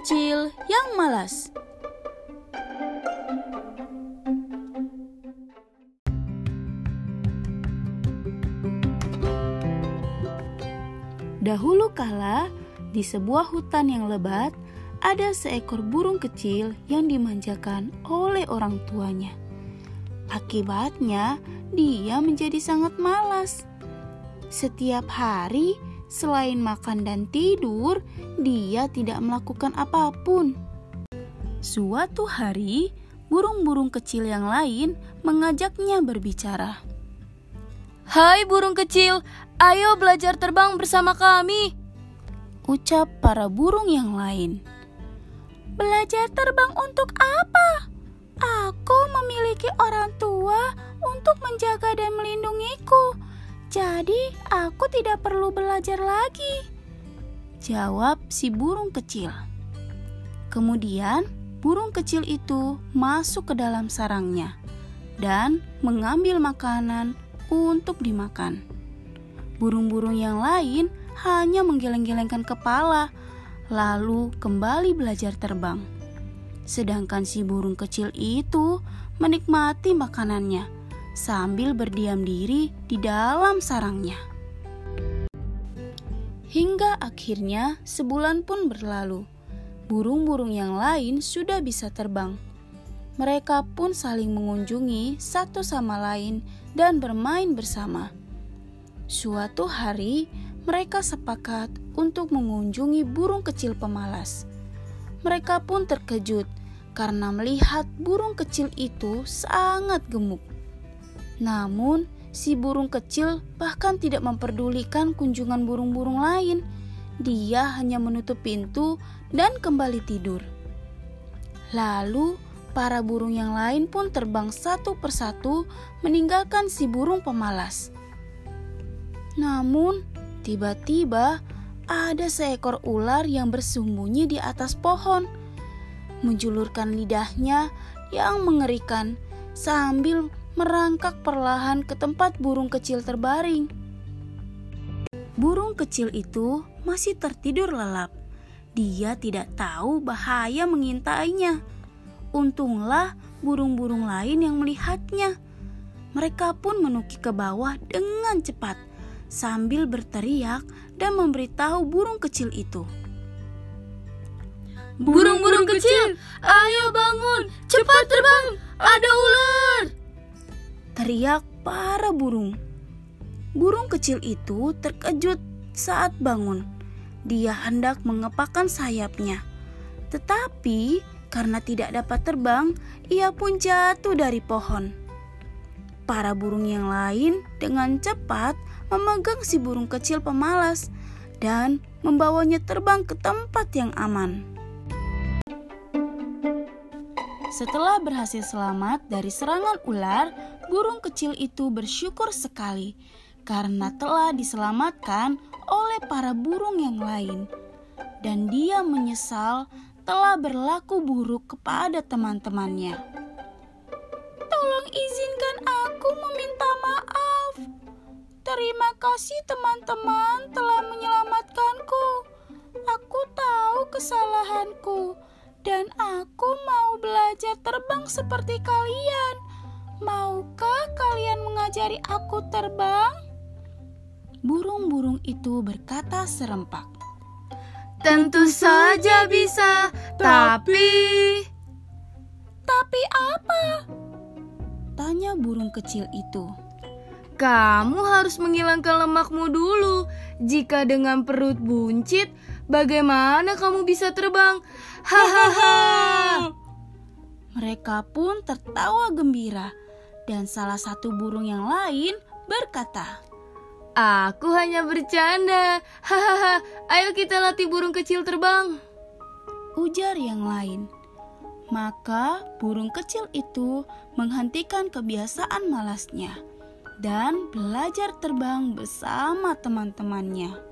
kecil yang malas. Dahulu kala, di sebuah hutan yang lebat, ada seekor burung kecil yang dimanjakan oleh orang tuanya. Akibatnya, dia menjadi sangat malas. Setiap hari, selain makan dan tidur, dia tidak melakukan apa pun. Suatu hari, burung-burung kecil yang lain mengajaknya berbicara. Hai burung kecil, ayo belajar terbang bersama kami. Ucap para burung yang lain. Belajar terbang untuk apa? Aku memiliki orang tua untuk menjaga dan melindungiku. Jadi, aku tidak perlu belajar lagi. Jawab si burung kecil. Kemudian, burung kecil itu masuk ke dalam sarangnya dan mengambil makanan untuk dimakan. Burung-burung yang lain hanya menggeleng-gelengkan kepala, lalu kembali belajar terbang. Sedangkan si burung kecil itu menikmati makanannya sambil berdiam diri di dalam sarangnya. Hingga akhirnya sebulan pun berlalu. Burung-burung yang lain sudah bisa terbang. Mereka pun saling mengunjungi satu sama lain dan bermain bersama. Suatu hari, mereka sepakat untuk mengunjungi burung kecil pemalas. Mereka pun terkejut karena melihat burung kecil itu sangat gemuk. Namun, si burung kecil bahkan tidak memperdulikan kunjungan burung-burung lain. Dia hanya menutup pintu dan kembali tidur. Lalu, para burung yang lain pun terbang satu persatu meninggalkan si burung pemalas. Namun, tiba-tiba ada seekor ular yang bersembunyi di atas pohon, menjulurkan lidahnya yang mengerikan sambil merangkak perlahan ke tempat burung kecil terbaring. Burung kecil itu masih tertidur lelap. Dia tidak tahu bahaya mengintainya. Untunglah burung-burung lain yang melihatnya. Mereka pun menukik ke bawah dengan cepat sambil berteriak dan memberitahu burung kecil itu. Burung-burung kecil, ayo bangun, cepat terbang, ada ular! Teriak para burung. Burung kecil itu terkejut saat bangun. Dia hendak mengepakkan sayapnya. Tetapi karena tidak dapat terbang, ia pun jatuh dari pohon. Para burung yang lain dengan cepat memegang si burung kecil pemalas dan membawanya terbang ke tempat yang aman. Setelah berhasil selamat dari serangan ular, burung kecil itu bersyukur sekali karena telah diselamatkan oleh para burung yang lain, dan dia menyesal telah berlaku buruk kepada teman-temannya. Tolong izinkan aku meminta maaf. Terima kasih teman-teman telah menyelamatkanku. Aku tahu kesalahanku dan aku mau belajar terbang seperti kalian. Maukah kalian mengajari aku terbang? Burung-burung itu berkata serempak. Tentu saja bisa, tapi... Tapi apa? Tanya burung kecil itu. Kamu harus menghilangkan lemakmu dulu. Jika dengan perut buncit, bagaimana kamu bisa terbang? Hahaha. Mereka pun tertawa gembira, dan salah satu burung yang lain berkata, Aku hanya bercanda. Hahaha, ayo kita latih burung kecil terbang. Ujar yang lain. Maka burung kecil itu menghentikan kebiasaan malasnya dan belajar terbang bersama teman-temannya.